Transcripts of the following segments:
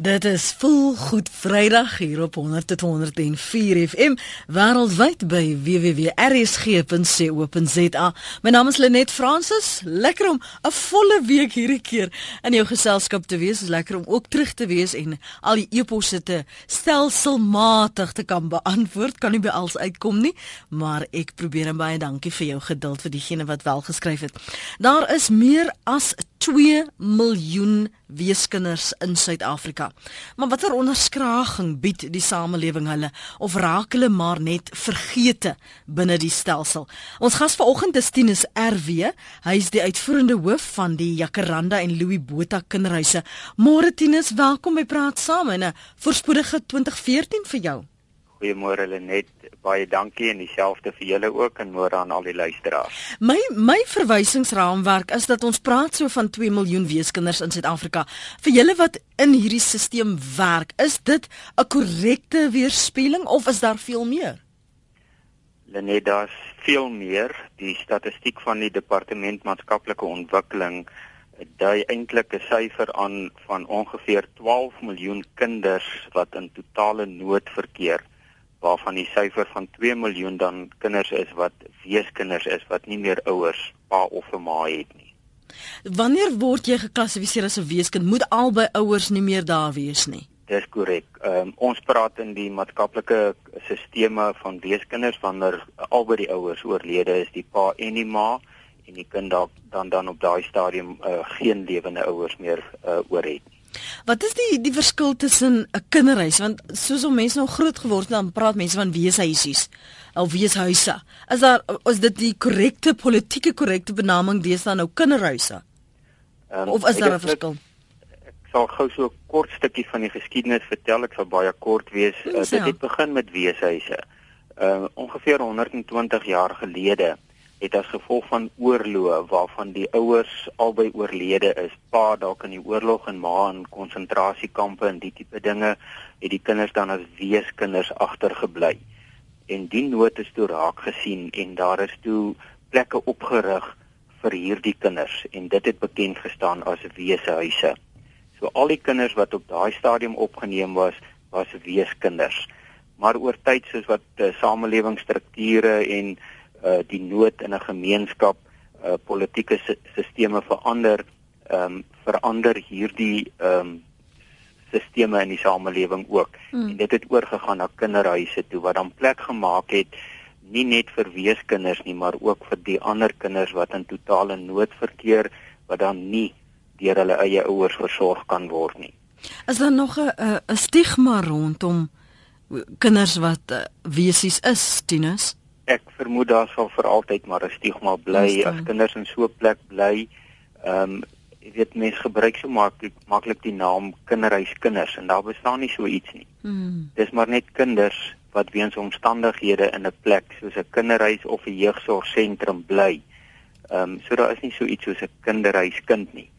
Dit is vol goed Vrydag hier op 100.104 FM wêreldwyd by www.rsg.co.za. My naam is Lenet Fransis. Lekker om 'n volle week hierdie keer in jou geselskap te wees. Is lekker om ook terug te wees en al die eposse te stelselmatig te kan beantwoord. Kan nie by alles uitkom nie, maar ek probeer en baie dankie vir jou geduld vir diegene wat wel geskryf het. Daar is meer as 2 miljoen weeskinders in Suid-Afrika. Maar watter onderskraging bied die samelewing hulle of raak hulle maar net vergete binne die stelsel? Ons gas vanoggend is Tinus RW. Hy is die uitvoerende hoof van die Jacaranda en Louis Botha kinderhuise. Môre Tinus, welkom by Praat Saam en 'n voorspoedige 2014 vir jou. Goeiemôre Lenet, baie dankie en dieselfde vir julle ook en môre aan al die luisteraars. My my verwysingsraamwerk is dat ons praat so van 2 miljoen weeskinders in Suid-Afrika. Vir julle wat in hierdie stelsel werk, is dit 'n korrekte weerspieëling of is daar veel meer? Lenet, daar's veel meer. Die statistiek van die Departement Maatskaplike Ontwikkeling dui eintlik 'n syfer aan van ongeveer 12 miljoen kinders wat in totale nood verkeer waarvan die syfer van 2 miljoen dan kinders is wat weeskinders is wat nie meer ouers pa of 'n ma het nie. Wanneer word jy geklassifiseer as 'n weeskind? Moet albei ouers nie meer daar wees nie. Dis korrek. Um, ons praat in die maatskaplike sisteme van weeskinders wanneer albei die ouers oorlede is, die pa en die ma en die kind dan dan op daai stadium uh, geen lewende ouers meer uh, oor het nie. Wat is die die verskil tussen 'n kinderhuis want soos om mense nou groot geword dan praat mense van weeshuisies of weeshuise. Is daar is dit die korrekte politieke korrekte benaming deesdae nou kinderhuise? Um, of is daar 'n verskil? Ek sal gou so 'n kort stukkie van die geskiedenis vertel. Ek sal baie kort wees. Uh, dit het begin met weeshuise. Uh ongeveer 120 jaar gelede het as gevolg van oorloë waarvan die ouers albei oorlede is, pa dalk in die oorlog en ma in konsentrasiekampe en die tipe dinge, het die kinders dan as weeskinders agtergebly. En die nood is toe raak gesien en daar is toe plekke opgerig vir hierdie kinders en dit het bekend gestaan as weeshuise. So al die kinders wat op daai stadium opgeneem was, was weeskinders. Maar oor tyd soos wat uh, samelewingsstrukture en uh die nood in 'n gemeenskap uh politieke sisteme verander ehm um, verander hierdie ehm um, sisteme in die samelewing ook hmm. en dit het oorgegaan na kinderhuise toe wat dan plek gemaak het nie net vir weeskinders nie maar ook vir die ander kinders wat in totale nood verkeer wat dan nie deur hulle eie ouers versorg kan word nie. Is daar nog 'n 'n stigma rondom kinders wat uh, wesies is, Tinus? Ek vermoed daar sal vir altyd maar 'n stigma bly as kinders in so 'n plek bly. Ehm um, jy weet mense gebruik so maklik maklik die naam kinderhuiskinders en daar bestaan nie so iets nie. Hmm. Dis maar net kinders wat weens omstandighede in 'n plek soos 'n kinderhuis of 'n jeugsorgsentrum bly. Ehm um, so daar is nie so iets soos 'n kinderhuiskind nie.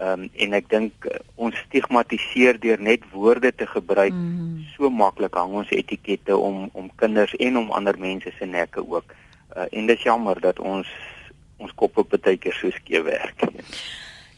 Ehm um, en ek dink uh, ons stigmatiseer deur net woorde te gebruik. Mm. So maklik hang ons etikette om om kinders en om ander mense se nekke ook. Uh, en dit is jammer dat ons ons koppe baie keer so skeef werk.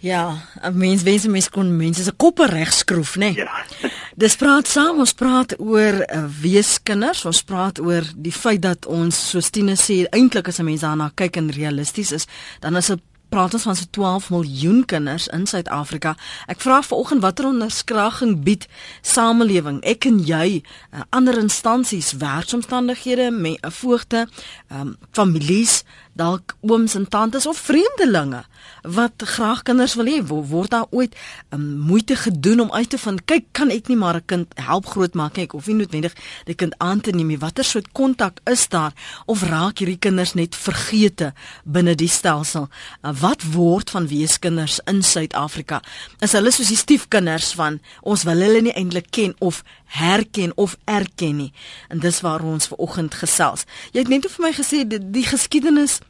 Ja, mens wens mense kon mense se koppe regskroef, né? Nee? Ja. Dis praat saam, ons praat oor uh, weeskinders, ons praat oor die feit dat ons soos Tine sê, eintlik as 'n mens daarna kyk en realisties is, dan is 'n praat ons van so 12 miljoen kinders in Suid-Afrika. Ek vra vanoggend watter onderskraging bied samelewing, ek en jy, uh, ander instansies, werksomstandighede, me, uh, voogte, um, families, dalk ooms en tantes of vreemdelinge wat graag kinders wil hê? Word daar ooit um, moeite gedoen om uit te vind kyk kan ek nie maar 'n kind help grootmaak ek of nie noodwendig die kind aan te neem watter soort kontak is daar? Of raak hierdie kinders net vergete binne die stelsel? Uh, wat word van weeskinders in Suid-Afrika? Is hulle soos die stiefkinders van ons wil hulle nie eintlik ken of herken of erken nie. En dis waar ons ver oggend gesels. Jy het net vir my gesê die, die geskiedenis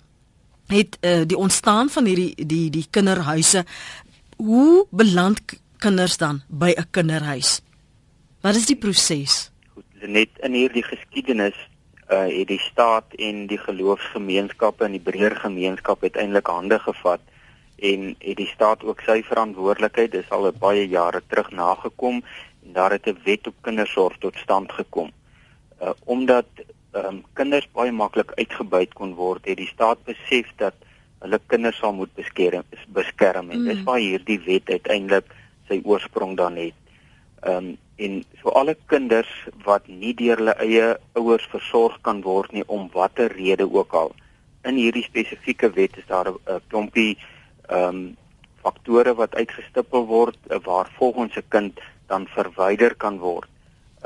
het uh, die ontstaan van hierdie die die kinderhuise. Hoe beland kinders dan by 'n kinderhuis? Wat is die proses? Goed net in hierdie geskiedenis uh, het die staat en die geloofsgemeenskappe en die breër gemeenskap uiteindelik hande gevat en het die staat ook sy verantwoordelikheid dis al baie jare terug nagekom en daar het 'n wet op kindersorg tot stand gekom. Uh omdat ehm um, kinders baie maklik uitgebuit kon word, het die staat besef dat hulle kinders sal moet beskerm, beskerm en mm. dis waar hierdie wet uiteindelik sy oorsprong dan het. Ehm um, en so alle kinders wat nie deur hulle eie ouers versorg kan word nie om watter rede ook al in hierdie spesifieke wet is daar 'n klompie ehm um, faktore wat uitgestipel word uh, waar volgens 'n kind dan verwyder kan word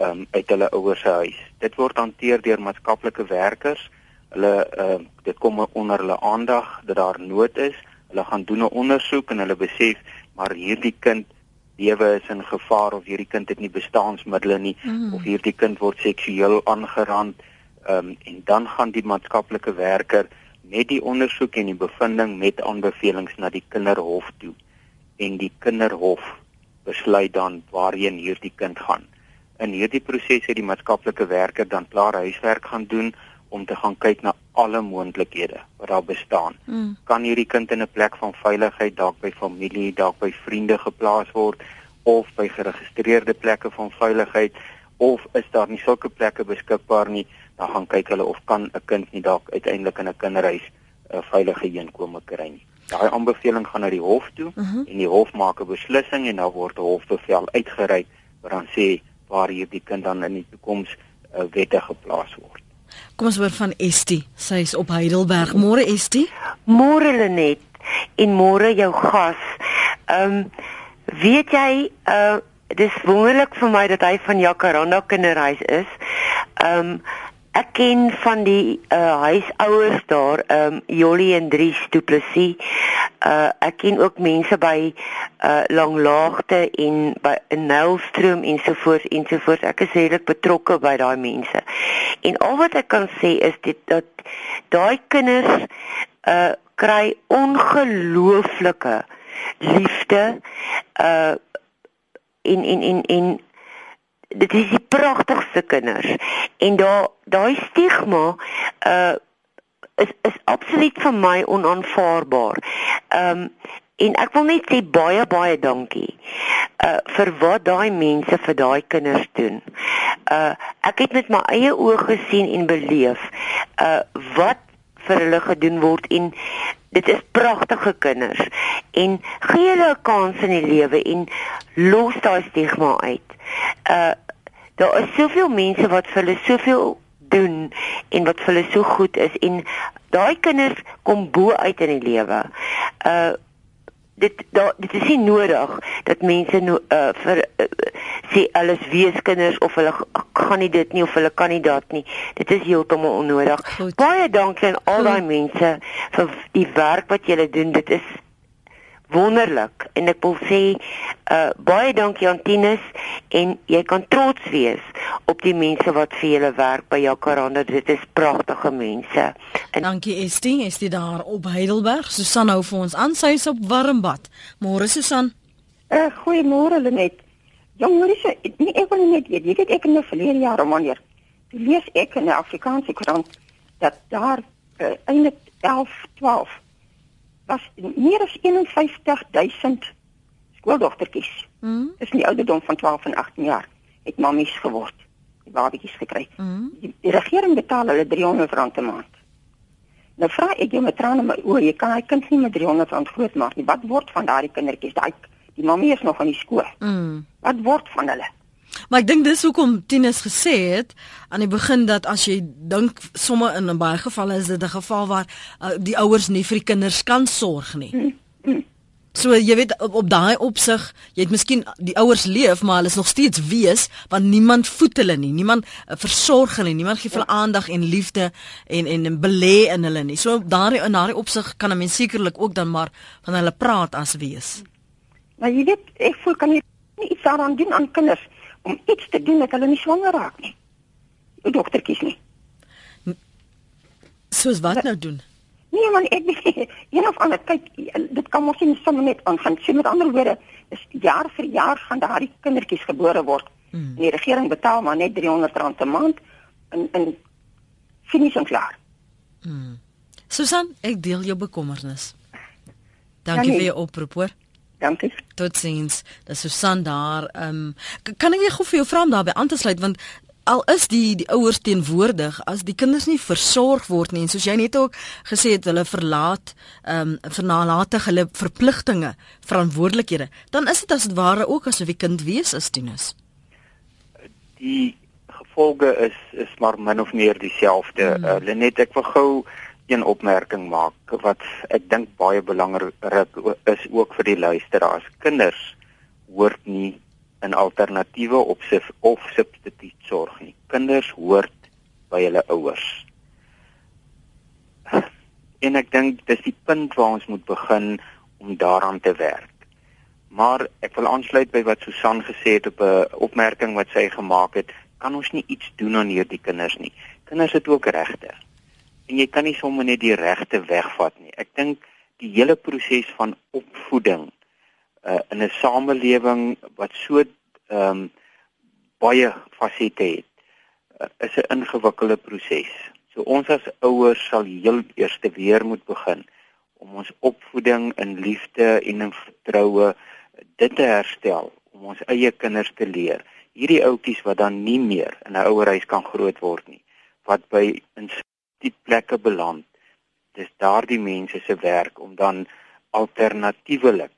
um, uit hulle ouers se huis. Dit word hanteer deur maatskaplike werkers. Hulle uh, dit kom onder hulle aandag dat daar nood is. Hulle gaan doen 'n ondersoek en hulle besef maar hierdie kind lewe is in gevaar of hierdie kind het nie bestaansmiddels nie mm. of hierdie kind word seksueel aangerand um, en dan gaan die maatskaplike werker met die ondersoek en die bevinding met aanbevelings na die kinderhof toe en die kinderhof besluit dan waarheen hierdie kind gaan. In hierdie proses het die maatskaplike werker dan klaar huiswerk gaan doen om te gaan kyk na alle moontlikhede wat daar bestaan. Mm. Kan hierdie kind in 'n plek van veiligheid dalk by familie, dalk by vriende geplaas word of by geregistreerde plekke van veiligheid of is daar nie sulke plekke beskikbaar nie? dan gaan kyk hulle of kan 'n kind nie dalk uiteindelik in 'n kinderhuis 'n uh, veilige heenkome kry nie. Daai aanbeveling gaan na die hof toe mhm. -huh. en die hof maak 'n beslissing en dan word 'n hofbevel uitgereik wat dan sê waar hierdie kind dan in die toekoms uh, wettig geplaas word. Kom ons hoor van Estie. Sy is op Heidelberg. Môre Estie. Môre Lenet en môre jou gas. Ehm um, weet jy uh dis wonderlik vir my dat hy van Jacaranda kinderhuis is. Ehm um, Ek ken van die uh huisouers daar, ehm um, Jolly en Dries Du Plessis. Uh ek ken ook mense by uh Langlaagte en by Nelstroom ensovoorts ensovoorts. Ek is redelik betrokke by daai mense. En al wat ek kan sê is dit dat daai kinders uh kry ongelooflike liefde uh in in in in dit is die pragtigste kinders en daar daai stigma uh is is absoluut vir my onaanvaarbaar. Ehm um, en ek wil net sê baie baie dankie uh vir wat daai mense vir daai kinders doen. Uh ek het met my eie oë gesien en beleef uh wat vir hulle gedoen word en dit is pragtige kinders en gee hulle 'n kans in die lewe en los daai stigma uit. Uh daar is soveel mense wat vir hulle soveel doen en wat vir hulle so goed is en daai kinders kom bo uit in die lewe. Uh dit daar dit is nie nodig dat mense no, uh vir uh, sê alles weeskinders of hulle gaan nie dit nie of hulle kan nie dat nie. Dit is heeltemal onnodig. Goed. Baie dankie aan al daai mense vir die werk wat julle doen. Dit is wonderlik. En ek wil sê uh baie dankie aan Tinus en jy kan trots wees op die mense wat vir julle werk by Jacaranda. Dit is pragtige mense. En dankie Estie. Is dit daar op Heidelberg. Susan hou vir ons aan. Sy is op Warmbad. Môre Susan. Uh, goeiemôre Lenet. Jong hoor jy nie ek wil net weet jy weet ek in die verlede jaar om wanneer lees ek in die Afrikaanse koerant dat daar uh, eintlik 11 12 was meer as 51000 skooldogtertjies. Mm. Dis in die ouderdom van 12 en 18 jaar het mammies geword. Die babatjies gekry. Mm. Die, die regering betaal hulle 300 rand 'n maand. Nou vra ek jou met trane my oë, jy kan hy kind nie met 300 rand grootmaak nie. Wat word van daardie kindertjies? Daai die mammie is nog aan die skool. Mm. Wat word van hulle? Maar ek dink dis hoekom Tinus gesê het aan die begin dat as jy dink somme in 'n baie gevalle is dit 'n geval waar uh, die ouers nie vir die kinders kan sorg nie. Hmm, hmm. So jy weet op, op daai opsig, jy het miskien die ouers leef, maar hulle is nog steeds wees want niemand voed hulle nie. Niemand uh, versorg hulle nie. Niemand gee hulle ja. aandag en liefde en en, en belê in hulle nie. So daai in daai opsig kan 'n mens sekerlik ook dan maar van hulle praat as wees. Maar jy weet, ek voel kan jy nie iets daaraan doen aan kinders om iets te doen dat hulle nie swanger raak nie. Die doktertjies nie. Soos wat nou doen? Nee man, ek weet een of ander kyk dit kan mos nie sommer net aangaan. Sien met ander woorde, is jaar vir jaar gaan daardie kindertjies gebore word. Hmm. Die regering betaal maar net 300 rand 'n maand in in finies en klaar. Hmm. Susan, ek deel jou bekommernis. Dankie ja, nee. vir jou oproep hoor. Dankie. Totsiens. Dis Susan daar. Ehm um, kan ek net gou vir jou vra om daarbey aan te sluit want al is die die ouers teenwoordig as die kinders nie versorg word nie en soos jy net ook gesê het hulle verlaat ehm um, vernalatig hulle verpligtinge, verantwoordelikhede, dan is dit as dit ware ook asof die kind wees is Tinus. Die gevolge is is maar min of meer dieselfde. Hmm. Uh, Lenet ek wil gou een opmerking maak wat ek dink baie belangrik is ook vir die luisteraars. Kinders hoort nie in alternatiewe of of substituut sorg nie. Kinders hoort by hulle ouers. En ek dink dis die punt waar ons moet begin om daaraan te werk. Maar ek wil aansluit by wat Susan gesê het op 'n opmerking wat sy gemaak het, kan ons nie iets doen aan hierdie kinders nie. Kinders het ook regte. En jy kan nie sommer net die regte wegvat nie. Ek dink die hele proses van opvoeding uh, in 'n samelewing wat so ehm um, baie fasette het, uh, is 'n ingewikkelde proses. So ons as ouers sal heel eers weer moet begin om ons opvoeding in liefde en in vertroue dit te herstel om ons eie kinders te leer. Hierdie ouetjies wat dan nie meer in 'n ouerhuis kan groot word nie, wat by in die plekke beland. Dis daardie mense se werk om dan alternatiewelik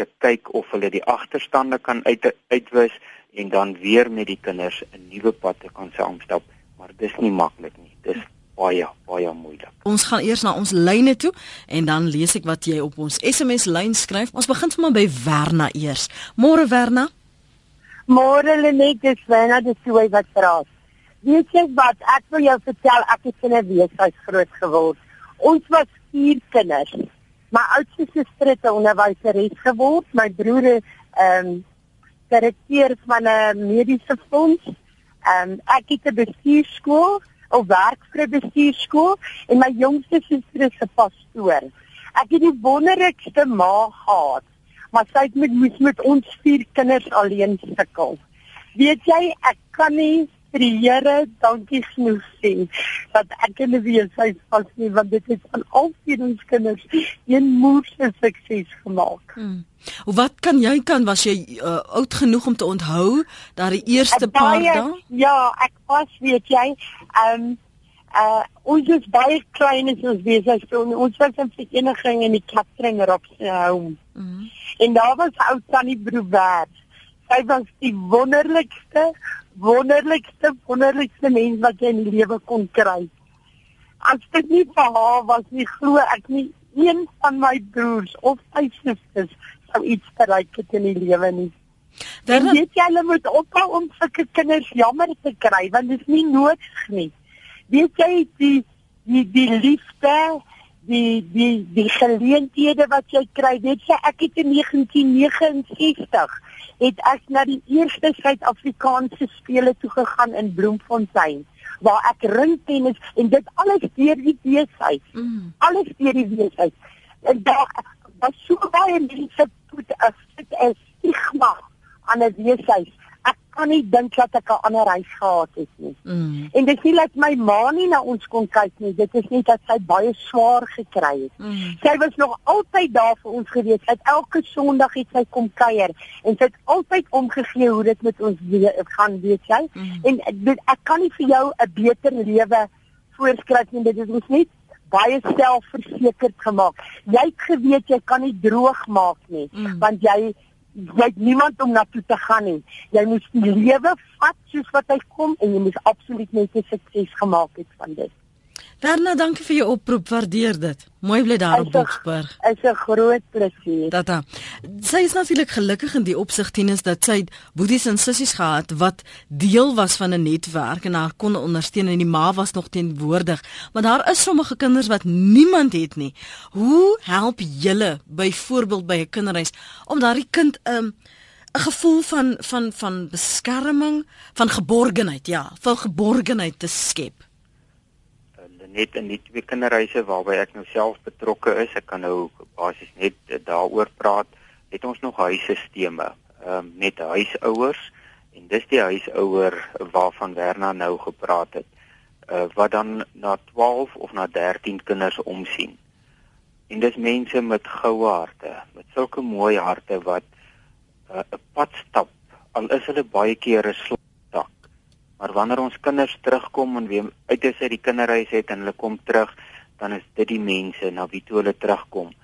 te kyk of hulle die agterstande kan uit uitwis en dan weer met die kinders 'n nuwe pad te kan saamstap, maar dis nie maklik nie. Dis baie baie moeilik. Ons gaan eers na ons lyne toe en dan lees ek wat jy op ons SMS lyn skryf. Ons begin sommer by Werna eers. Môre Werna. Môre Lenet, dis Werna, dis hoe wat praat. Weet jy wat? Ek wil jou vertel, ek het in 'n weeshuis groot geword. Ons was vier kinders. My oudste suster het 'n onderwyseres geword. My broer is ehm um, direkteur van 'n mediese fonds. Ehm um, ek het 'n bestuurskool, 'n werk vir 'n bestuurskool en my jongste suster is 'n pastoor. Ek het die wonderlikste ma gehad, maar sy het met moes met ons vier kinders alleen sukkel. Weet jy, ek kan nie vir die Here dankie genoeg sê dat ek in die weeshuis was nie want dit het van al vier ons kinders een moeë sukses gemaak. Hmm. Wat kan jy kan was jy uh, oud genoeg om te onthou dat die eerste ek paar dae? Ja, ek was weet jy, ehm um, uh ons is baie klein as ons weeshuis so ons was in vereniging in die Kaptring op se home. Hmm. En daar was ou Tannie Broewer. Sy was die wonderlikste wonderlikste wonderlikste mens wat jy in die lewe kon kry. As dit nie vir haar was nie, glo ek nie een van my broers of my susters sou iets bereik het in die lewe nie. Dan weet jy hulle moet ophou om sulke kinders jammer te kry want dit is nie nodig nie. Weet jy die die die liefde die die die geleenthede wat jy kry weet jy ek het in 1969 het ek na die eerste Suid-Afrikaanse spele toe gegaan in Bloemfontein waar ek ringtennis en dit alles deur die weeshuis. Mm. Alles deur die weeshuis. En daar was so baie mense wat as dit is stigma aan 'n weeshuis kan nie dink dat ek 'n ander huis gehad het nie. Mm. En dit is nie dat my ma nie na ons kon kyk nie. Dit is net dat sy baie swaar gekry het. Mm. Sy was nog altyd daar vir ons gewees. Sy het elke Sondag het sy kom kuier en sy het altyd omgegee hoe dit met ons we gaan weet jy. Mm. En dit, ek kan nie vir jou 'n beter lewe voorskryf nie. Dit is ons net baie selfversekerd gemaak. Jy het geweet jy kan nie droog maak nie mm. want jy jy het niemand om na toe te gaan nie. Jy moet die lewe vat soos wat hy kom en jy moet absoluut net 'n sukses gemaak het van dit. Verna, dankie vir jou oproep. Waardeer dit. Mooi bly daar op Boksburg. Is 'n groot plesier. Tata. Sy is natuurlik gelukkig in die opsig tennis dat sy boeties en sissies gehad wat deel was van 'n netwerk en haar kon ondersteun en die ma was nog teenwoordig. Maar daar is sommige kinders wat niemand het nie. Hoe help julle byvoorbeeld by 'n kinderhuis om daardie kind 'n um, 'n gevoel van van van beskerming, van geborgenheid, ja, van geborgenheid te skep? Net in die twee kinderhuise waarby ek nou self betrokke is, ek kan nou basies net daaroor praat, het ons nog huisstelsels ehm um, met huisouers en dis die huisouer waarvan Werna nou gepraat het, uh, wat dan na 12 of na 13 kinders omsien. En dis mense met goue harte, met sulke mooi harte wat uh, 'n pad stap al is hulle baie kere slak. Maar wanneer ons kinders terugkom en weer uit is uit die kinderhuis het en hulle kom terug, dan is dit die mense na wie toe hulle terugkom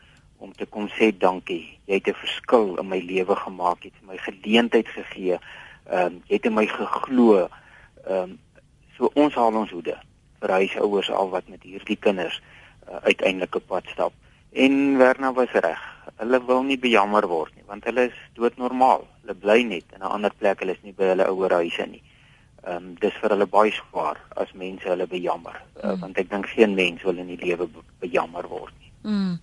om te kom sê dankie. Jy het 'n verskil in my lewe gemaak, jy het my geleentheid gegee. Ehm um, jy het in my geglo. Ehm um, so ons haal ons hoede vir huisouers al wat met hierdie kinders uh, uiteindelik op pad stap. En Werner was reg. Hulle wil nie bejammer word nie, want hulle is doodnormaal. Hulle bly net in 'n ander plek, hulle is nie by hulle ouer huise nie. Ehm um, dis vir hulle baie swaar as mense hulle bejammer, uh, mm. want ek dink geen mens wil in die lewe bejammer word nie. Mm.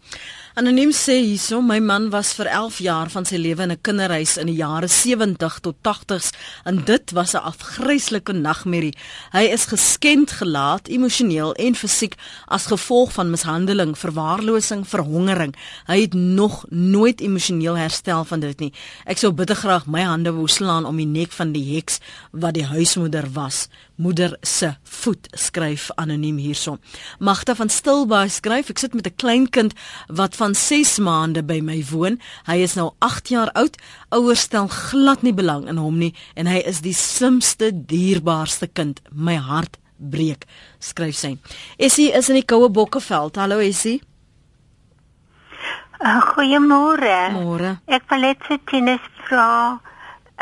Anoniem sê hierso my man was vir 11 jaar van sy lewe in 'n kinderhuis in die jare 70 tot 80s en dit was 'n afgryslike nagmerrie. Hy is geskend gelaat emosioneel en fisiek as gevolg van mishandeling, verwaarlosing, verhongering. Hy het nog nooit emosioneel herstel van dit nie. Ek sou bitter graag my hande wou slaan om die nek van die heks wat die huismoeder was moeder se voet skryf anoniem hierson. Magda van Stilbaai skryf ek sit met 'n klein kind wat van 6 maande by my woon. Hy is nou 8 jaar oud. Ouers stel glad nie belang in hom nie en hy is die slimste, dierbaarste kind. My hart breek, skryf sy. Essie is in die koue bokkeveld. Hallo Essie. Uh, Goeiemôre. Môre. Ek wil net vir Tinus vra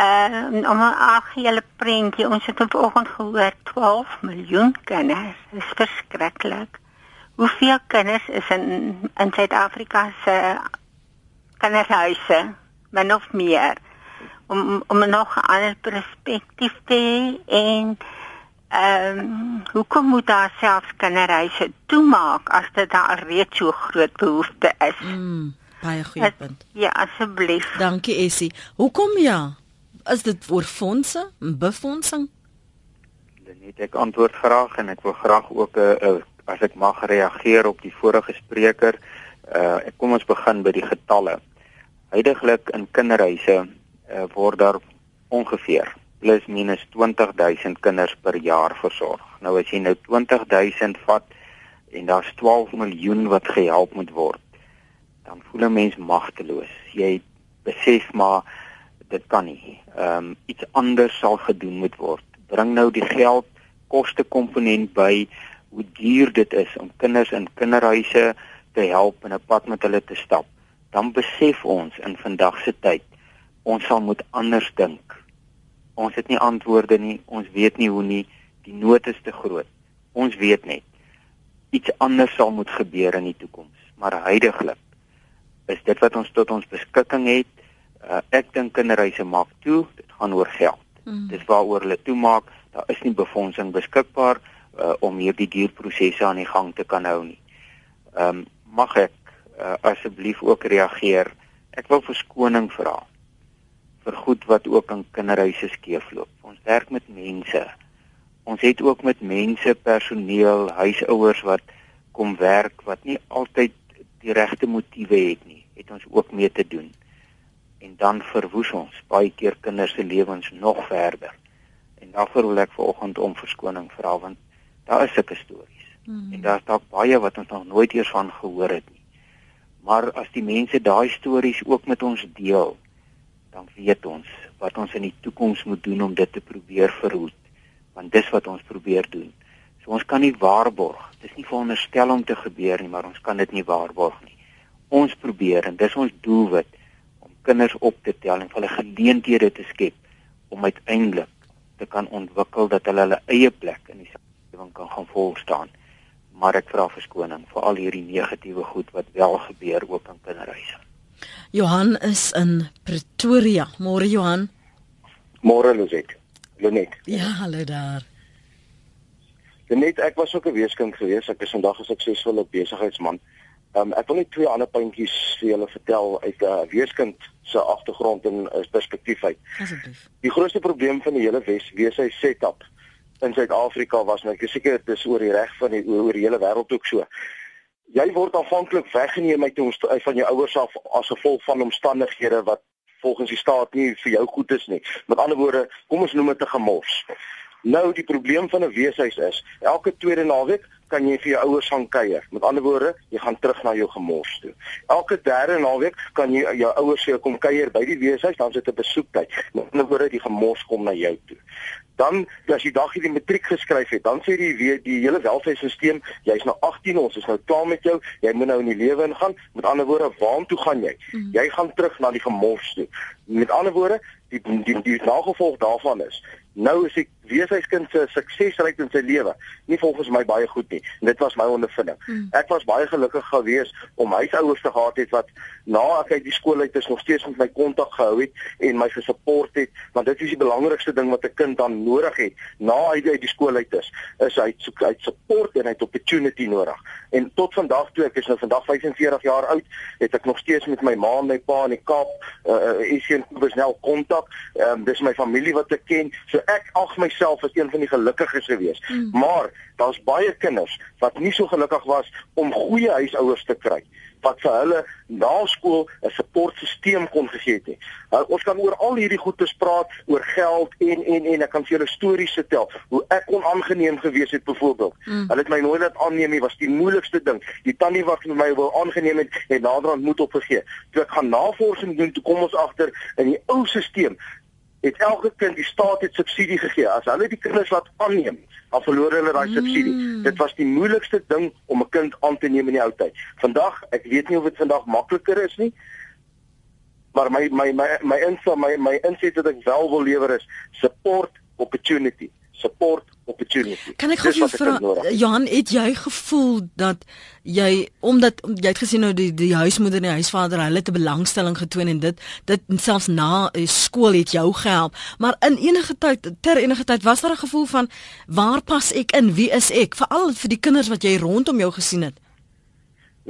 uh om 'n aghele prentjie ons het vanoggend gehoor 12 miljoen kinders is verskriklik hoeveel kinders is in in Suid-Afrika se kinderhuise min of meer? Om om nog 'n ander perspektief te hê en ehm um, hoekom moet daar selfs kinderhuise toemaak as dit daar reeds so groot behoefte is? Mm, baie goeie punt. Ja asseblief. Dankie Essie. Hoekom ja? Is dit oor fondse, befondsing? Net ek antwoord graag en ek wil graag ook 'n as ek mag reageer op die vorige spreker. Uh ek kom ons begin by die getalle. Heidiglik in kinderhuise uh, word daar ongeveer plus minus 20000 kinders per jaar versorg. Nou as jy nou 20000 vat en daar's 12 miljoen wat gehelp moet word, dan voel 'n mens magteloos. Jy besef maar dit kan nie. Ehm um, iets anders sal gedoen moet word. Bring nou die geld koste komponent by hoe duur dit is om kinders in kinderhuise te help en 'n pad met hulle te stap. Dan besef ons in vandag se tyd ons sal moet anders dink. Ons het nie antwoorde nie, ons weet nie hoe nie, die nood is te groot. Ons weet net iets anders sal moet gebeur in die toekoms, maar heidaglik is dit wat ons tot ons beskikking het uh, ek dink kinderhuise maak toe, dit gaan oor geld. Mm. Dis waaroor hulle toemaak, daar is nie befondsing beskikbaar uh, om hierdie dierprosesse aan die gang te kan hou nie. Ehm um, mag ek uh, asseblief ook reageer? Ek wil verskoning vra vir goed wat ook in kinderhuise skeefloop. Ons werk met mense. Ons het ook met mense, personeel, huisouers wat kom werk wat nie altyd die regte motiewe het nie. Het ons ook mee te doen en dan verwoes ons baie keer kinders se lewens nog verder. En daarvoor wil ek vanoggend om verskoning vra want daar is sulke stories. Mm. En daar's dalk baie wat ons nog nooit eers van gehoor het nie. Maar as die mense daai stories ook met ons deel, dan weet ons wat ons in die toekoms moet doen om dit te probeer verhoed. Want dis wat ons probeer doen. So ons kan nie waarborg. Dis nie veronderstel om te gebeur nie, maar ons kan dit nie waarborg nie. Ons probeer en dis ons doelwit kinders op te tel en hulle geleenthede te skep om uiteindelik te kan ontwikkel dat hulle hulle eie plek in die samelewing kan gaan volstaan. Maar ek vra verskoning vir al hierdie negatiewe goed wat wel gebeur ook in kinderhuise. Johan is in Pretoria. Môre Johan. Môre Luset. Lenet. Ja, hallo daar. Lenet, ek was ook 'n weeskind gewees. Ek is vandag 'n suksesvolle besigheidsman. Um, ek wil net twee ander puntjies vir julle vertel uit 'n uh, weeskind se agtergrond en uh, perspektief uit. Asseblief. Die grootste probleem van die hele Wes wese setup in Suid-Afrika was net seker dit is oor die reg van die oor die hele wêreld ook so. Jy word aanvanklik weggeneem uit van jou ouers af as gevolg van omstandighede wat volgens die staat nie vir jou goed is nie. Met ander woorde, kom ons noem dit 'n gemors. Nou die probleem van 'n weeshuis is, elke tweede naweek kan jy vir jou ouers gaan kuier. Met ander woorde, jy gaan terug na jou gemors toe. Elke derde naweek kan jy jou ouers vir jou kom kuier by die weeshuis, dan sit 'n besoektyd. Met ander woorde, die gemors kom na jou toe. Dan as jy dag hierdie matriek geskryf het, dan sê die weer die hele welfare-stelsel, jy's nou 18, ons is nou klaar met jou, jy moet nou in die lewe ingaan. Met ander woorde, waartoe gaan jy? Mm. Jy gaan terug na die gemors toe. Met ander woorde, die die, die, die nagevolg daarvan is nou is ek weeshuiskind se suksesryk in sy lewe nie volgens my baie goed nie. En dit was my ondervinding. Mm. ek was baie gelukkig geweest om huisouers te gehad het wat na ek uit die skool uit is nog steeds met my kontak gehou het en my gesupport het want dit is die belangrikste ding wat 'n kind dan nodig het na hy uit die skool uit is is hy soek uit support en hy het opportunity nodig. En tot vandag toe ek is nou vandag 45 jaar oud het ek nog steeds met my ma en my pa in die Kaap uh, uh, is hier in Koopsnel kontak. Um, dis my familie wat ek ken. So ek ag myself as een van die gelukkiges gewees. Mm. Maar daar's baie kinders wat nie so gelukkig was om goeie huisouers te kry wat vir hulle na skool 'n supportstelsel kon gegee het. Uh, ons kan oor al hierdie goedes praat, oor geld en en en ek kan vir julle stories vertel hoe ek onaangeneem gewees het byvoorbeeld. Mm. Hulle het my nooit laat aanneem nie, was die moeilikste ding. Die tannie wat vir my wou aangeneem het, het naderhand moed opgegee. Toe ek gaan navorsing doen, toe kom ons agter in die ou stelsel het elke kind die staat het subsidie gegee. As hulle die kinders laat aanneem, dan verloor hulle daai subsidie. Mm. Dit was die moeilikste ding om 'n kind aan te neem in die ou tyd. Vandag, ek weet nie of dit vandag makliker is nie. Maar my my my my insig my my insig wat ek wel wil lewer is support opportunity support opportunity. Kan ek gou vir vra Johan, het jy gevoel dat jy omdat jy het gesien nou die die huismoeder en die huisvader hulle 'n belangstelling getoon en dit dit selfs na skool het jou gehelp, maar in enige tyd ter enige tyd was daar 'n gevoel van waar pas ek in? Wie is ek? Veral vir die kinders wat jy rondom jou gesien het.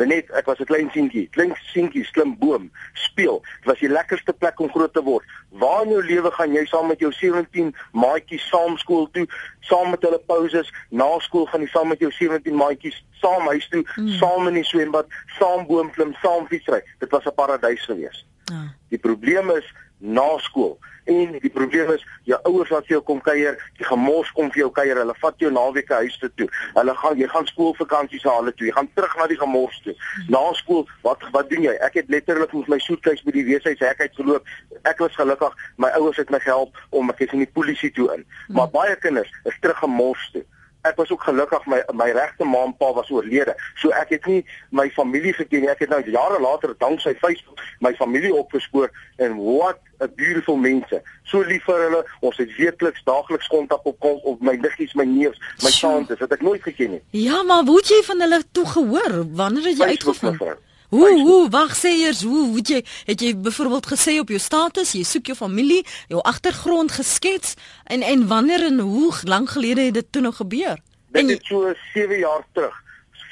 Net ek was 'n klein seentjie, klein seentjie, slim boom, speel. Dit was die lekkerste plek om groot te word. Waar in jou lewe gaan jy saam met jou 17 maatjies saam skool toe, saam met hulle pauses, na skool gaan jy saam met jou 17 maatjies saam huis toe, mm. saam in die swembad, saam boomklim, saam fietsry. Dit was 'n paradys geweest. Ja. Die probleem is na skool. En die probleem is jou ouers wat vir jou kom kuier, die gemors kom vir jou kuier, hulle vat jou naweke huis toe toe. Hulle gaan jy gaan skoolvakansies haal toe. Jy gaan terug na die gemors toe. Na skool, wat wat doen jy? Ek het letterlik met my soetkies by die weeshuishek uitgeloop. Ek was gelukkig, my ouers het my gehelp om ek is in die polisie toe in. Maar baie kinders is terug gemors toe ek was ook gelukkig my my regte ma en pa was oorlede. So ek het nie my familie geken nie. Ek het nou jare later danksy Facebook my familie opgespoor en what a beautiful mense. So lief vir hulle. Ons het weekliks daagliks kontak op op my niggies, my neefs, my tantes wat ek nooit geken het. Ja, maar hoe het jy van hulle toe gehoor? Wanneer het jy uitgevind? Hoe hoe wag sê eers hoe hoe jy het jy byvoorbeeld gesê op jou status jy soek jou familie jou agtergrond geskets en en wanneer en hoe lank gelede het dit toe nog gebeur? Dit het so 7 jaar terug.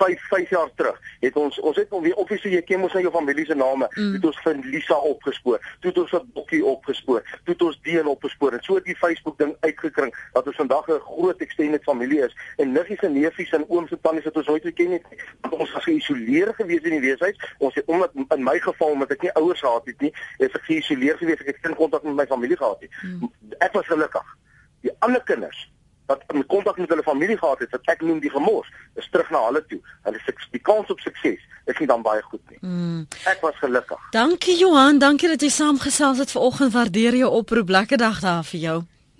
5 5 jaar terug het ons ons het weer offisieel jy ken ons nou jou familie se name. Mm. het ons vir Lisa opgespoor toe het ons vir Bokkie opgespoor toe het ons Deen opgespoor en so het die Facebook ding uitgekring dat ons vandag 'n groot extended familie is. En niggies en neefies en ooms en tannies wat ons nooit geken het ons was geïsoleer gewees in die weeshuis. Ons het omdat in my geval omdat ek nie ouers gehad het nie het ek geïsoleer gewees. Ek het geen kontak met my familie gehad nie. Mm. ek was gelukkig. Die ander kinders wat in kontak met hulle familie gehad het, wat ek noem die gemors, is terug na hulle toe. Hulle sê die kans op sukses is nie dan baie goed nie. Mm. Ek was gelukkig. Dankie Johan, dankie dat jy saamgesels het vanoggend. Waardeer jou oproep. Lekker dag daar vir jou.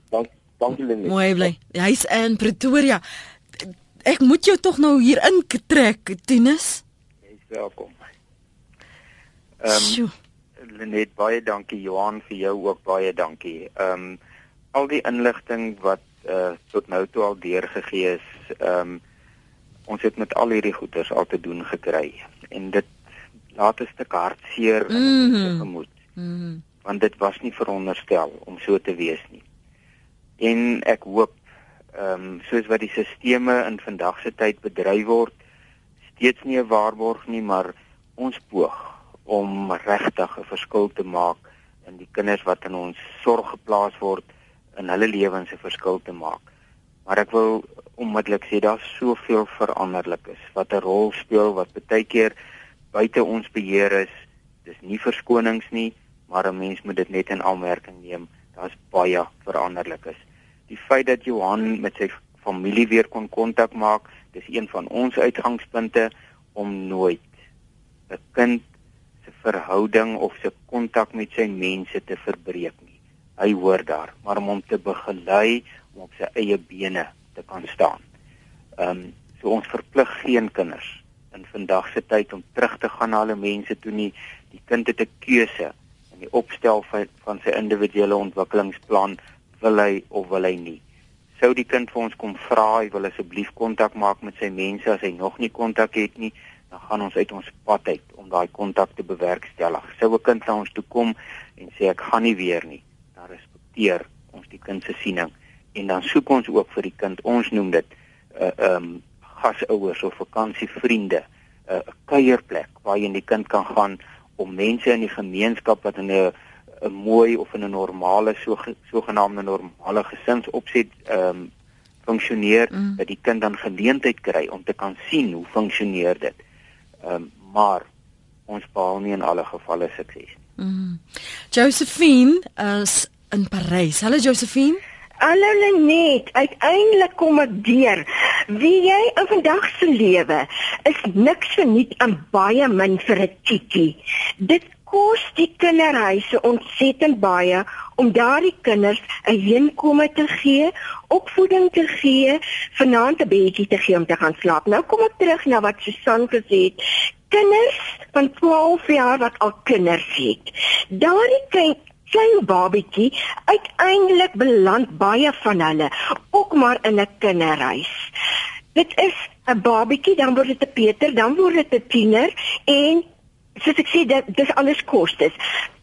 Dank, dankie Lenie. Mooi bly. Hy's in Pretoria. Ek moet jou tog nou hier intrek, Tinus. Jy's welkom. Ehm um, Lenet, baie dankie Johan vir jou ook baie dankie. Ehm um, al die inligting wat uh tot nou toe al deurgegee is. Ehm um, ons het met al hierdie goeders al te doen gekry en dit laat 'n stuk hartseer in mm -hmm. ons gemoed. Mm -hmm. Want dit was nie veronderstel om so te wees nie. En ek hoop ehm um, soos wat die sisteme in vandag se tyd bedryf word, steeds nie 'n waarborg nie, maar ons poog om regtig 'n verskil te maak in die kinders wat in ons sorg geplaas word in hulle lewens 'n verskil te maak. Maar ek wil onmiddellik sê daar's soveel veranderlikes wat 'n rol speel wat baie keer buite ons beheer is. Dis nie verskonings nie, maar 'n mens moet dit net in aanmerking neem. Daar's baie veranderlikes. Die feit dat Johan met sy familie weer kon kontak maak. Dis een van ons uitgangspunte om nooit 'n kind se verhouding of se kontak met sy mense te verbreek nie. Hy hoor daar, maar om hom te begelei om op sy eie bene te kan staan. Ehm um, so ons verplig geen kinders in vandag se tyd om terug te gaan na hulle mense toe nie. Die kind het 'n keuse in die opstel van, van sy individuele ontwikkelingsplan wil hy of wil hy nie. Sou die kind vir ons kom vra, hy wil asseblief kontak maak met sy mense as hy nog nie kontak het nie, dan gaan ons uit ons pad uit om daai kontak te bewerkstellig. Sou 'n kind na ons toe kom en sê ek gaan nie weer nie, respekteer ons die kind se siening en dan soek ons ook vir die kind, ons noem dit 'n uh, ehm um, gasouers of vakansievriende, 'n uh, kuierplek waarheen die kind kan gaan om mense in die gemeenskap wat in 'n 'n mooi of in 'n normale so sogenaamde normale gesinsopset ehm um, funksioneer mm. dat die kind dan geleentheid kry om te kan sien hoe funksioneer dit. Ehm um, maar ons behaal nie in alle gevalle sukses nie. Mm. Josephine is in Parys. Hallo Josephine. Hallo Lenet, uiteindelik kom ek deur. Wie jy in vandag se lewe is niks verniet aan baie min vir 'n titjie. Dit kos die kinderhuise ontsettend baie om daardie kinders 'n heenkome te gee, opvoeding te gee, vanaand 'n bedjie te gee om te gaan slaap. Nou kom ek terug na wat Susan gesê het. Kinders van 12 jaar wat al kinders het. Daardie kind klein babatjie uiteindelik beland baie van hulle ook maar in 'n kinderhuis. Dit is 'n babatjie, dan word dit 'n Peter, dan word dit 'n tiener en soos ek sê dit dis alles kostes.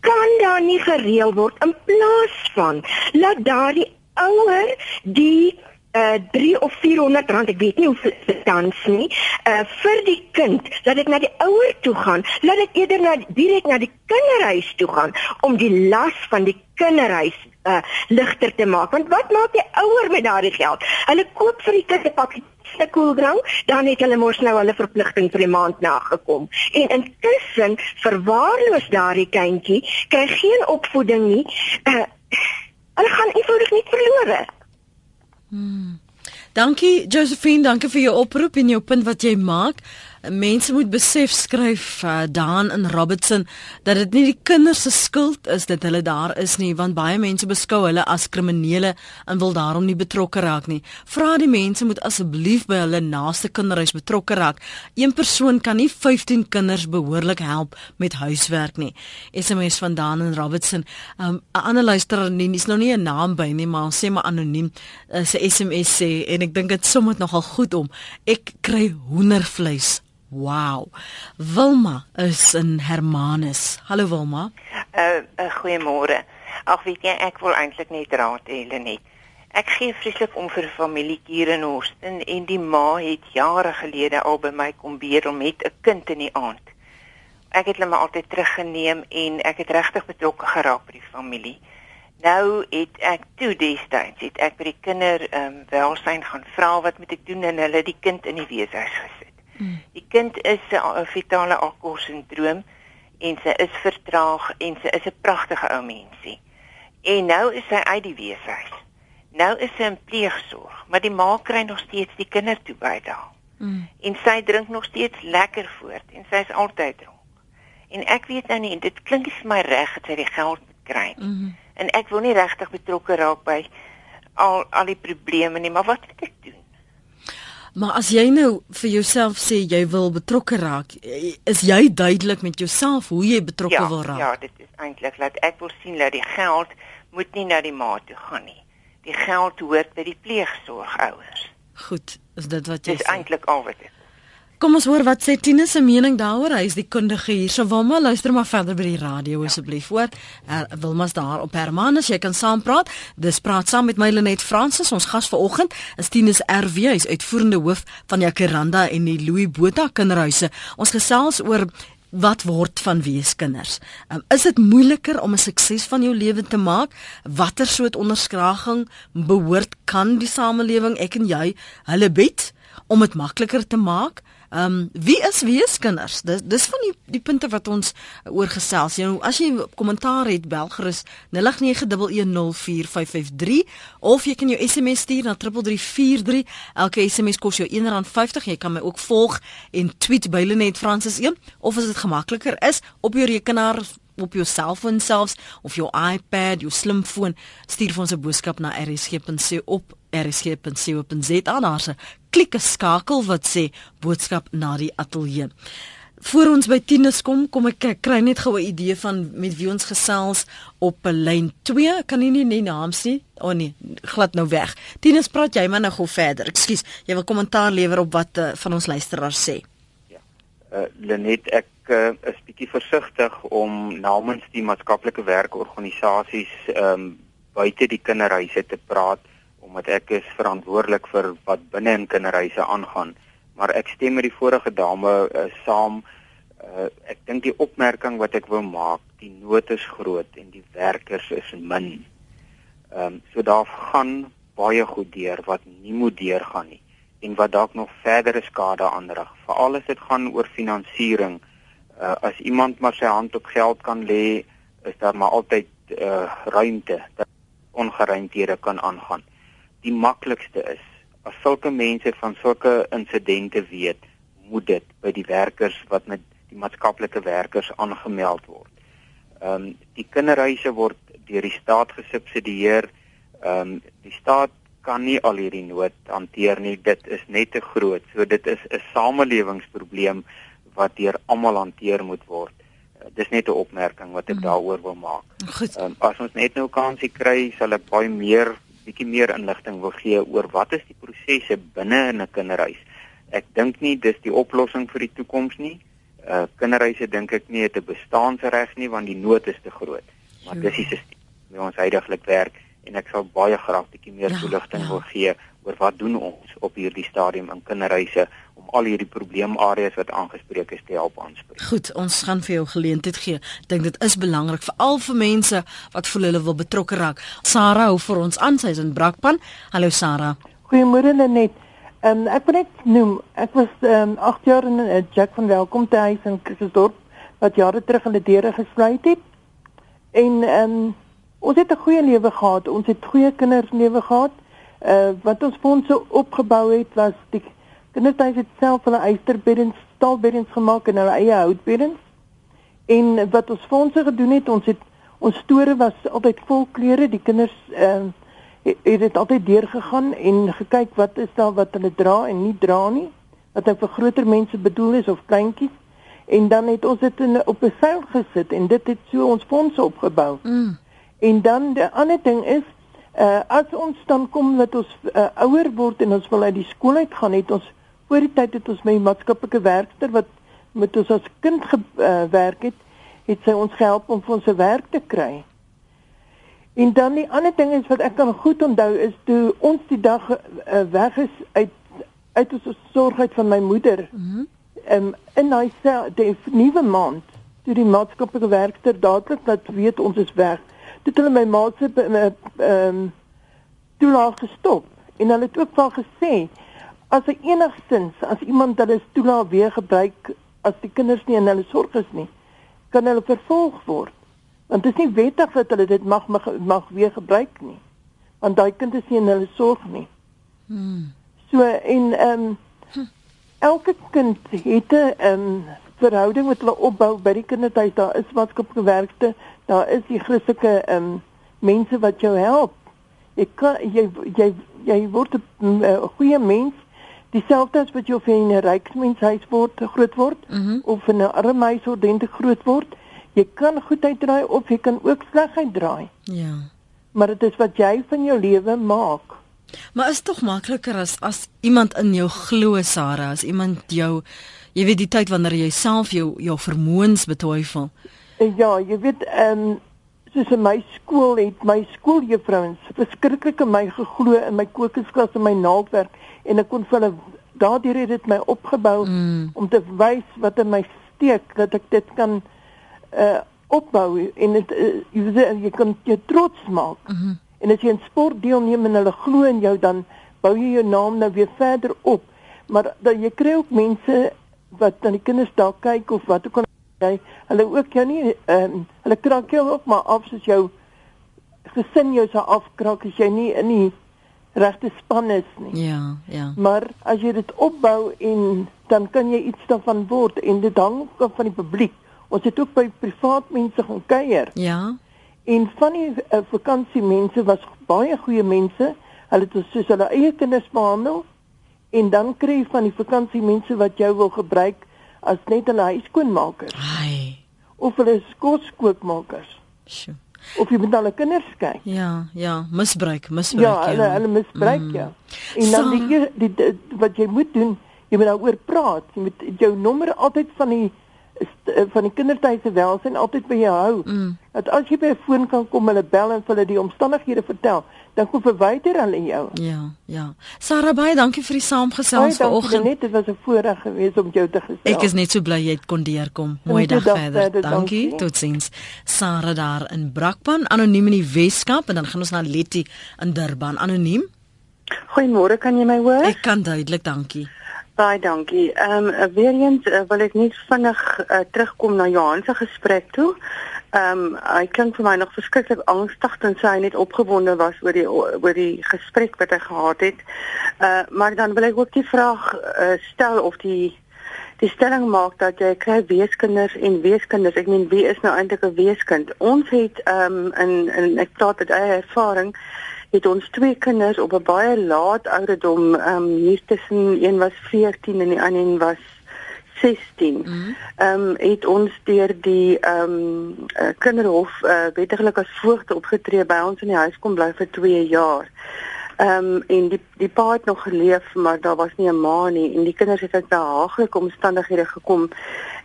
Kan daar nie gereël word in plaas van laat daardie ouer die uh 3 of 400 rand, ek weet nie hoe dit tans nie, uh vir die kind, laat dit na die ouer toe gaan, laat dit eerder na direk na die kinderhuis toe gaan om die las van die kinderhuis uh ligter te maak. Want wat maak die ouer met daardie geld? Hulle koop vir die kind 'n pakkie se koeldrank, dan het hulle mos nou hulle verpligting vir die maand nagekom. En intussen verwaarloos daardie kindjie, kry geen opvoeding nie. Uh hulle gaan eenvoudig net verlore. Hmm. Dankie Josephine, dankie vir jou oproep en jou punt wat jy maak mense moet besef skryf uh, daan in Robertson dat dit nie die kinders se skuld is dat hulle daar is nie want baie mense beskou hulle as kriminele en wil daarom nie betrokke raak nie. Vra die mense moet asseblief by hulle naaste kinderhuis betrokke raak. Een persoon kan nie 15 kinders behoorlik help met huiswerk nie. SMS van daan in Robertson. 'n um, Ander luisteraar nie is nou nie 'n naam by nie, maar sê maar anoniem. Uh, sy SMS sê en ek dink dit som dit nogal goed om. Ek kry hoendervleis Wow. Wilma is in Hermanus. Hallo Wilma. Uh, uh goeiemôre. Ag weet jy, ek wil eintlik net raad hê net. Ek gee vreeslik om vir 'n familietjie hier in Houston en die ma het jare gelede al by my kom bedel met 'n kind in die aand. Ek het hulle maar altyd teruggeneem en ek het regtig betrokke geraak by die familie. Nou het ek toe destyds het ek by die kinder ehm um, welsyn gaan vra wat moet ek doen en hulle die kind in die weeshuis gesit. Die kind is 'n fetale alkoholsindroom en sy is vertraag en sy is 'n pragtige ou mensie. En nou is sy uit die weeshuis. Nou is sy in pleegsorg, maar die ma kry nog steeds die kinders toe by daar. Mm. En sy drink nog steeds lekker voort en sy is altyd dronk. En ek weet nou nie, dit klink vir my reg dat sy die geld kry. Mm -hmm. En ek wil nie regtig betrokke raak by al al die probleme nie, maar wat moet ek doen? Maar as jy nou vir jouself sê jy wil betrokke raak, is jy duidelik met jouself hoe jy betrokke ja, wil raak? Ja, dit is eintlik dat ek wil sien dat die geld moet nie na die ma toe gaan nie. Die geld hoort by die pleegsorgouers. Goed, is dit wat jy sê? Dis eintlik al wat ek Kom ons hoor wat sê Tine se mening daaroor. Hy is die kundige hier. So Wilma, luister maar verder by die radio ja. asseblief, hoor. Uh, Wilma's daar op Hermanus, jy kan saam praat. Dis praat saam met my Lenet Fransis. Ons gas vanoggend is Tine se RW, hy's uitvoerende hoof van Jacaranda en die Louis Botha kinderhuise. Ons gesels oor wat word van weeskinders. Um, is dit moeiliker om 'n sukses van jou lewe te maak? Watter soort onderskraging behoort kan die samelewing ek en jy hulle bied om dit makliker te maak? Ehm um, wie is weeskinders? Dis dis van die die punte wat ons oor gesels. Jy as jy kommentaar het, bel gerus 0891104553 of jy kan jou SMS stuur na 3343. Elke SMS kos jou R1.50. Jy kan my ook volg en tweet by Lenet Francis 1 of as dit gemakliker is op jou rekenaar op jou selfoon selfs of jou iPad, jou slimfoon, stuur vir ons 'n boodskap na rsg.co op rsg.co.za daar's 'n klikke skakel wat sê boodskap na die ateljee. Voor ons by Tinus kom, kom ek kry net gou 'n idee van met wie ons gesels op lyn 2. Kan nie nie naam sien. O oh nee, glad nou weg. Tinus, praat jy maar nou gou verder. Ekskuus, jy wil kommentaar lewer op wat uh, van ons luisteraars sê. Ja. Uh Lenet, ek uh, is bietjie versigtig om namens die maatskaplike werkorganisasies ehm um, buite die kinderhuise te praat omdat ek is verantwoordelik vir wat binne in kinderhuise aangaan. Maar ek stem met die vorige dame uh, saam. Uh, ek dink die opmerking wat ek wou maak, die nood is groot en die werkers is min. Ehm um, so daar gaan baie goed deur wat nie moet deurgaan nie en wat dalk nog verdere skade aanrig. Veral as dit gaan oor finansiering uh, as iemand maar sy hand op geld kan lê, is daar maar altyd uh, ruimte dat ongeruimthede kan aangaan. Die maklikste is as sulke mense van sulke insidente weet, moet dit by die werkers wat met die maatskaplike werkers aangemeld word. Ehm um, die kinderhuise word deur die staat gesubsidieer. Ehm um, die staat kan nie al hierdie nood hanteer nie. Dit is net te groot. So dit is 'n samelewingsprobleem wat deur almal hanteer moet word. Uh, dis net 'n opmerking wat ek mm. daaroor wil maak. Um, as ons net nou kansie kry, sal ek baie meer bietjie meer inligting wil gee oor wat is die prosesse binne in 'n kinderhuis. Ek dink nie dis die oplossing vir die toekoms nie. Uh kinderhuise dink ek nie het 'n bestaansreg nie want die nood is te groot. Maar dis die stelsel wat ons heidaglik werk en ek sal baie graag bietjie meer ja, toelichting ja. wil gee oor wat doen ons op hierdie stadium in kinderhuise al hierdie probleemareas wat aangespreek is te help aanspreek. Goed, ons gaan vir jou geleentheid gee. Ek dink dit is belangrik vir al vir mense wat voel hulle wil betrokke raak. Sarah hou vir ons aan, sy is in Brakpan. Hallo Sarah. Goeiemôre Lenet. Ehm um, ek wil net noem, ek was ehm um, 8 jaar in 'n uh, Jack van Welkom te huis in Christendorp wat jare terug hulle deure gesluit het. En ehm um, ons het 'n goeie lewe gehad. Ons het goeie kinderlewe gehad. Uh wat ons fondse opgebou het was die Kindertuis het self hulle eysterbeddens, staalbeddens gemaak en hulle eie houtbeddens. En wat ons fondse gedoen het, ons het ons store was altyd vol kleure. Die kinders ehm uh, het dit altyd deurgegaan en gekyk wat is daar wat hulle dra en nie dra nie. Wat ek vir groter mense bedoel is of kleintjies. En dan het ons dit in op 'n seil gesit en dit het so ons fondse opgebou. Mm. En dan die ander ding is uh as ons dan kom dat ons uh, ouer word en ons wil uit die skool uit gaan, het ons voor die tyd het ons my maatskaplike werker wat met ons as kind gewerk uh, het, het sy ons gehelp om vir ons 'n werk te kry. En dan die ander ding is wat ek kan goed onthou is toe ons die dag uh, weg is uit uit ons sorgheid van my moeder. Mhm. Mm um, en hy sê die nuwe maand toe die maatskaplike werker dadelik dat weet ons is weg. Toe hulle my maat se ehm um, toelaag gestop en hulle het ook wel gesê as hy enigstens as iemand hulle toelaat weer gebruik as die kinders nie in hulle sorg is nie, kan hulle vervolg word. Want dit is nie wettig dat hulle dit mag mag, mag weer gebruik nie. Want daai kind is nie in hulle sorg nie. Hmm. So en ehm um, elke kind het 'n ehm um, verhouding wat hulle opbou by die kindertyd. Daar is maatskaplike werkte, daar is die Christelike ehm um, mense wat jou help. Jy kan jy jy jy word 'n uh, goeie mens dieselfde as wat jy of jy in 'n ryksmenshuis word groot word mm -hmm. of in 'n arme huis ordentlik groot word, jy kan goed uitdraai of jy kan ook sleg uitdraai. Ja. Maar dit is wat jy van jou lewe maak. Maar is tog makliker as as iemand in jou glo Sarah, as iemand jou jy weet die tyd wanneer jy self jou jou vermoëns betwyfel. Ja, jy weet ehm um, soos in my skool het my skooljuffrouens verskriklik in my geglo in my kokesklas en my naaldwerk en ek kon vir hulle daardeur het dit my opgebou mm. om te wys wat in my steek dat ek dit kan uh opbou en dit uh, jy, jy kan jy trots maak. Mm -hmm. En as jy in sport deelneem en hulle glo in jou dan bou jy jou naam nou weer verder op. Maar dan jy kry ook mense wat aan die kinders daar kyk of wat ook al jy hulle ook jou nie ehm um, hulle kraak jou ook maar af soos jou gesin jou sou afkraak as jy nie in die regte span is nie. Ja, ja. Maar as jy dit opbou en dan kan jy iets daarvan word en dit hang ook van die publiek. Ons het ook by privaat mense gaan kuier. Ja. En van die uh, vakansiemense was baie goeie mense. Hulle het soos hulle eie kinders behandel en dan kry jy van die vakansiemense wat jou wil gebruik as net hulle huiskoonmakers. Ai. Of hulle skoolskoopmakers. Sjoe. Of jy moet na hulle kinders kyk. Ja, ja, misbruik, misbruik. Ja, hulle hulle misbruik mm. ja. En dan die, die, die wat jy moet doen, jy moet daaroor praat. Jy moet jou nommer altyd van die van die kindertydse welsyn altyd by jou hou. Mm. Dat as jy by 'n foon kan kom, hulle bel en hulle die omstandighede vertel, dan kom verwyder hulle jou. Ja, ja. Sarah baie dankie vir die saamgesels vanoggend. Net dit was 'n voorreg geweest om jou te gesels. Ek is net so bly jy kon deurkom. Mooi dag, dag verder. verder. Dankie. dankie. Totsiens. Sarah daar in Brakpan, anoniem in die Weskaap en dan gaan ons na Letty in Durban, anoniem. Goeiemôre, kan jy my hoor? Ek kan duidelik, dankie. Baie dankie. Ehm um, weer eens uh, wil ek net vinnig uh, terugkom na Johan se gesprek toe. Ehm um, hy klink vir my nog verskriklik angstig en sy net opgewonde was oor die oor die gesprek wat hy gehad het. Uh maar dan wil ek ook die vraag uh, stel of die die stelling maak dat jy kry weeskinders en weeskinders. Ek meen wie is nou eintlik 'n weeskind? Ons het ehm um, in in ek praat uit ervaring het ons twee kinders op 'n baie laat ouderdom, ehm um, hier tussen een was 14 en die ander een was 16. Mhm. Ehm mm um, het ons deur die ehm um, uh, kinderhof uh, wettiglik as voogte opgetree by ons in die huis kom bly vir 2 jaar. Ehm um, en die die pa het nog geleef, maar daar was nie 'n ma nie en die kinders het uit behaaglike omstandighede gekom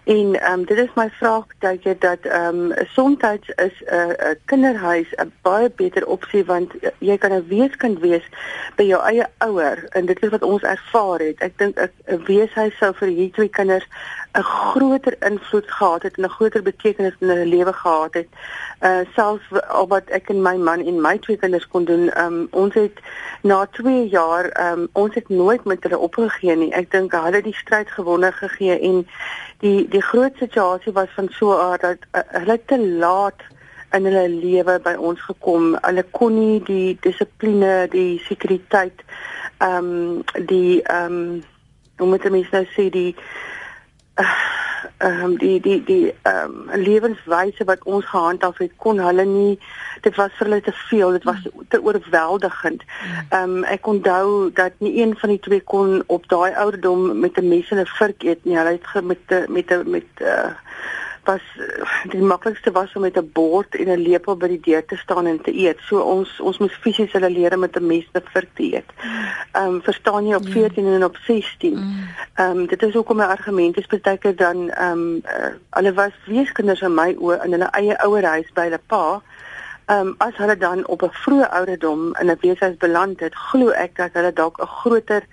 En ehm um, dit is my vraag baie dat ehm um, soms is 'n uh, 'n kinderhuis 'n baie beter opsie want jy kan 'n weeskind wees by jou eie ouer en dit is wat ons ervaar het. Ek dink 'n weeshuis sou vir hierdie twee kinders 'n groter invloed gehad het en 'n groter betekenis in hulle lewe gehad het. Uh selfs al wat ek en my man en my twee kinders kon doen, um, ons het na 2 jaar um, ons het nooit met hulle opgegee nie. Ek dink hulle het die stryd gewonne gegee en die die groot situasie was van so 'n aard dat uh, hulle te laat in hulle lewe by ons gekom. Hulle kon nie die dissipline, die sekuriteit ehm um, die ehm um, hoe moet ek nou sê die ehm um, die die die ehm um, lewenswyse wat ons gehandhaaf het kon hulle nie dit was vir hulle te veel dit was te oorweldigend. Ehm um, ek onthou dat nie een van die twee kon op daai ouderdom met 'n mes en 'n vurk eet nie. Hulle het met met met, met uh, was die maklikste was om met 'n bord en 'n lepel by die deur te staan en te eet. So ons ons moes fisies hulle leer met 'n mes te vir te eet. Ehm um, verstaan jy op 14 ja. en op 16. Ehm um, dit is ook om 'n argument is baie keer dan ehm um, uh, hulle was weeskinders in my oë in hulle eie ouerhuis by hulle pa. Ehm um, as hulle dan op 'n vroeë ouderdom in 'n weeshuis beland het, glo ek dat hulle dalk 'n groter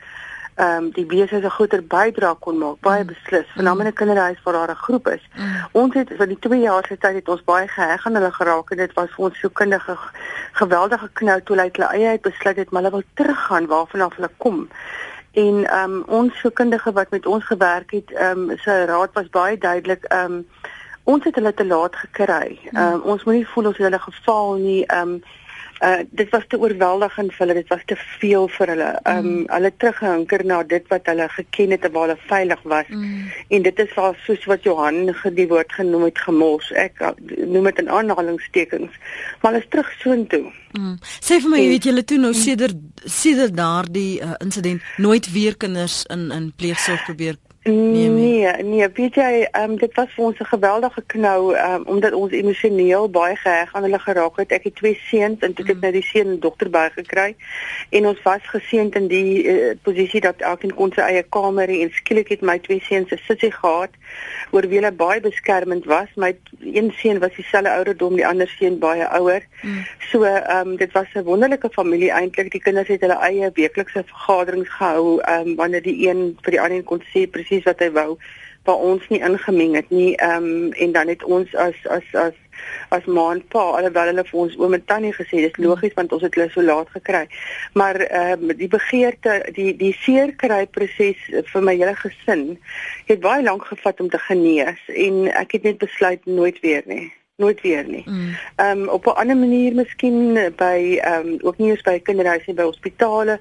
ehm um, die besigheid 'n groter bydrae kon maak, baie mm. beslis, veral in 'n kinderhuis waar daar 'n groep is. Mm. Ons het vir die 2 jaar se tyd het ons baie geheg aan hulle geraak en dit was vir ons so kundige geweldige knou toe hulle eie uit besluit het maar hulle wil teruggaan waarvan af hulle kom. En ehm um, ons so kundige wat met ons gewerk het, ehm um, sy raad was baie duidelik ehm um, ons het hulle te laat gekry. Mm. Ehm um, ons moenie voel ons het hulle gefaal nie. Ehm um, uh dit was te oorweldigend vir hulle dit was te veel vir hulle um mm. hulle teruggehinker na dit wat hulle geken het en waar hulle veilig was mm. en dit is al soos wat Johan die woord genoem het gemors ek uh, noem dit in aanhalingstekens maar hulle is terug soontoe mm. sê vir my en, weet julle toe nou sedert sedert daardie uh, insident nooit weer kinders in in pleegsorg probeer Nee, nee, nee, weet jy, um, dit was vir ons 'n geweldige knou um, omdat ons emosioneel baie geheg aan hulle geraak het. Ek het twee seuns en toe het ek mm. nou die seun en dogter by gekry en ons was geseënd in die uh, posisie dat elkeen kon sy eie kamer hê en skielik het my twee seuns 'n sussie gehad oor wie hulle baie beskermend was. My een seun was dieselfde ouderdom, die ander seun baie ouer. Mm. So, ehm um, dit was 'n wonderlike familie eintlik. Die kinders het hulle eie weeklikse vergaderings gehou, ehm um, wanneer die een vir die ander kon sê presies wat hy wou, waar ons nie ingemeng het nie. Ehm um, en dan het ons as as as as ma en pa alhoewel hulle vir ons oom en tannie gesê dis logies want ons het hulle so laat gekry. Maar ehm uh, die begeerte die die seerkry proses vir my hele gesin het baie lank gevat om te genees en ek het net besluit nooit weer nie nooit weer nie. Mm. Ehm mm. um, op 'n ander manier miskien by ehm um, ook nie eens by kinderhuise by hospitale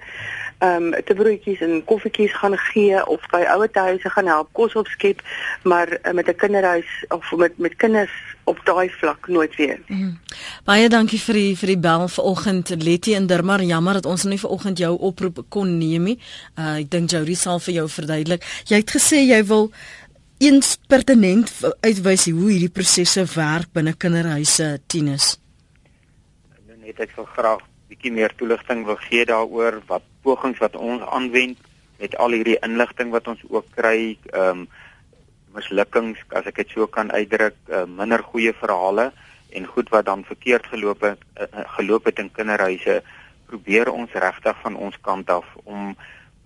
ehm um, te broodjies en koffietjies gaan gee of by ouer huise gaan help kos opskep, maar uh, met 'n kinderhuis of met met kinders op daai vlak nooit weer. Mm. Baie dankie vir die vir die bel vanoggend Letty en Dirmar. Jammer dat ons nie vanoggend jou oproep kon neem nie. Uh, ek dink Jody sal vir jou verduidelik. Jy het gesê jy wil eens pertinent uitwys hoe hierdie prosesse werk binne kinderhuise tieners. Net ek wil graag bietjie meer toelichting wil gee daaroor wat pogings wat ons aanwend met al hierdie inligting wat ons ook kry, ehm um, mislukkings as ek dit so kan uitdruk, uh, minder goeie verhale en goed wat dan verkeerd geloop het uh, geloop het in kinderhuise, probeer ons regtig van ons kant af om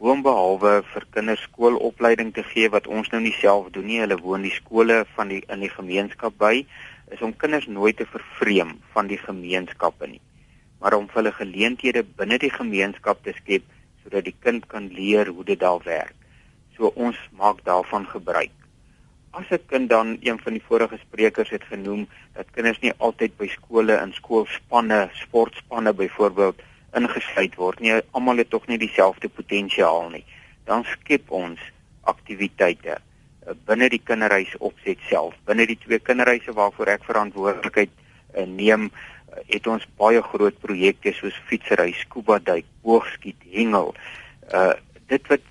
boonbehalwe vir kinders skoolopleiding te gee wat ons nou nie self doen nie, hulle woon die skole van die in die gemeenskap by, is om kinders nooit te vervreem van die gemeenskappe nie, maar om hulle geleenthede binne die gemeenskap te skep sodat die kind kan leer hoe dit daar werk. So ons maak daarvan gebruik. As 'n kind dan een van die vorige sprekers het genoem dat kinders nie altyd by skole in skoolspanne, sportspanne byvoorbeeld ingesluit word nie. Almal het tog nie dieselfde potensiaal nie. Dan skep ons aktiwiteite uh, binne die kinderhuis opset self. Binne die twee kinderhuise waarvoor ek verantwoordelikheid uh, neem, uh, het ons baie groot projekte soos fietsry, scuba duik, boogskiet, hengel. Uh dit wat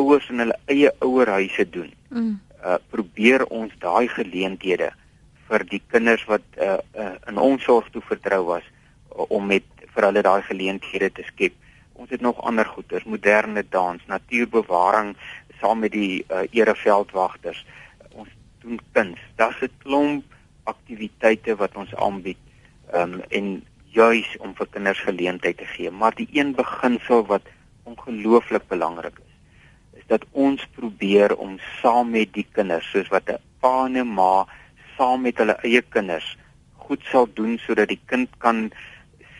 ouers in hulle eie ouerhuise doen. Mm. Uh probeer ons daai geleenthede vir die kinders wat uh, uh in ons sorg toe vertrou was uh, om met vir hulle daai geleenthede te skep. Ons het nog ander goeders, moderne dans, natuurbewaring saam met die uh, ereveldwagters. Ons doen kuns. Daar's 'n klomp aktiwiteite wat ons aanbied um, en juis om vir kinders geleentheid te gee. Maar die een beginsel wat ongelooflik belangrik is, is dat ons probeer om saam met die kinders, soos wat 'n pa en 'n ma saam met hulle eie kinders goed sal doen sodat die kind kan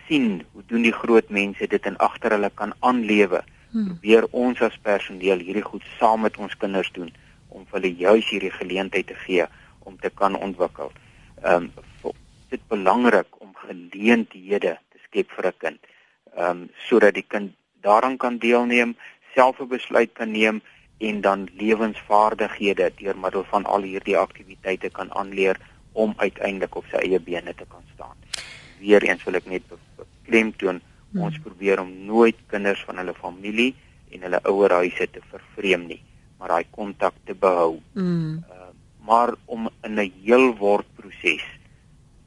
sien hoe doen die groot mense dit en agter hulle kan aanlewe. Hmm. Probeer ons as personeel hierdie goed saam met ons kinders doen om hulle juis hierdie geleentheid te gee om te kan ontwikkel. Ehm um, dit belangrik om geleenthede te skep vir 'n kind. Ehm um, sodat die kind daaraan kan deelneem, self 'n besluit kan neem en dan lewensvaardighede deur middel van al hierdie aktiwiteite kan aanleer om uiteindelik op sy eie bene te kan staan. Weereens wil ek net klemtoon hmm. ons probeer om nooit kinders van hulle familie en hulle ouerhuise te vervreem nie maar daai kontak te behou. Hmm. Uh, maar om in 'n heel word proses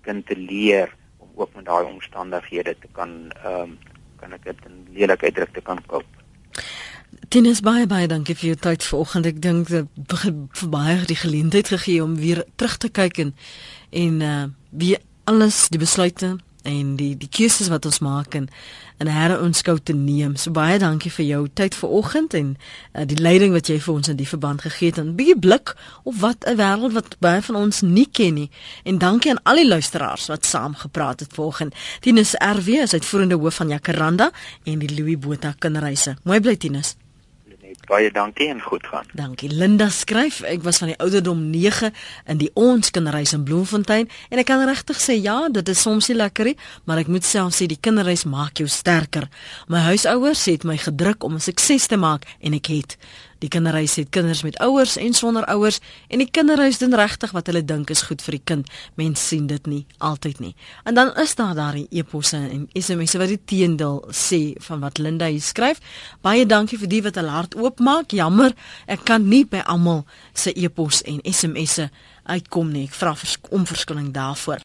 kind te leer om ook met daai omstandighede te kan ehm um, kan ek dit in lelike uitdruk te kan koop. Tinus baie baie dankie vir jou tyd vanoggend. Ek dink dit vir baie die geleentheid gegee om weer terug te kyk en en uh wie alles die besluite en die die keuses wat ons maak en en herre ons skou te neem. So baie dankie vir jou tyd vanoggend en uh, die leiding wat jy vir ons in die verband gegee het. 'n Bietjie blik op wat 'n wêreld wat baie van ons nie ken nie. En dankie aan al die luisteraars wat saam gepraat het vanoggend. Tinus RW is uitvoerende hoof van Jacaranda en die Louis Botha kinderreise. Mooi bly Tinus. Baie dankie en goed gaan. Dankie. Linda skryf, ek was van die ouderdom 9 in die ons kinderreis in Bloemfontein en ek kan regtig sê ja, dit is soms nie lekker nie, maar ek moet self sê die kinderreis maak jou sterker. My huisouers het my gedruk om 'n sukses te maak en ek het. Die kinderhuis het kinders met ouers en sonder ouers en die kinderhuis doen regtig wat hulle dink is goed vir die kind. Mense sien dit nie altyd nie. En dan is daar daai eposse en SMS'e wat die teendeel sê van wat Linda hier skryf. Baie dankie vir die wat hulle hart oopmaak. Jammer, ek kan nie by almal se epos en SMS'e uitkom nie. Ek vra om verskoning daarvoor.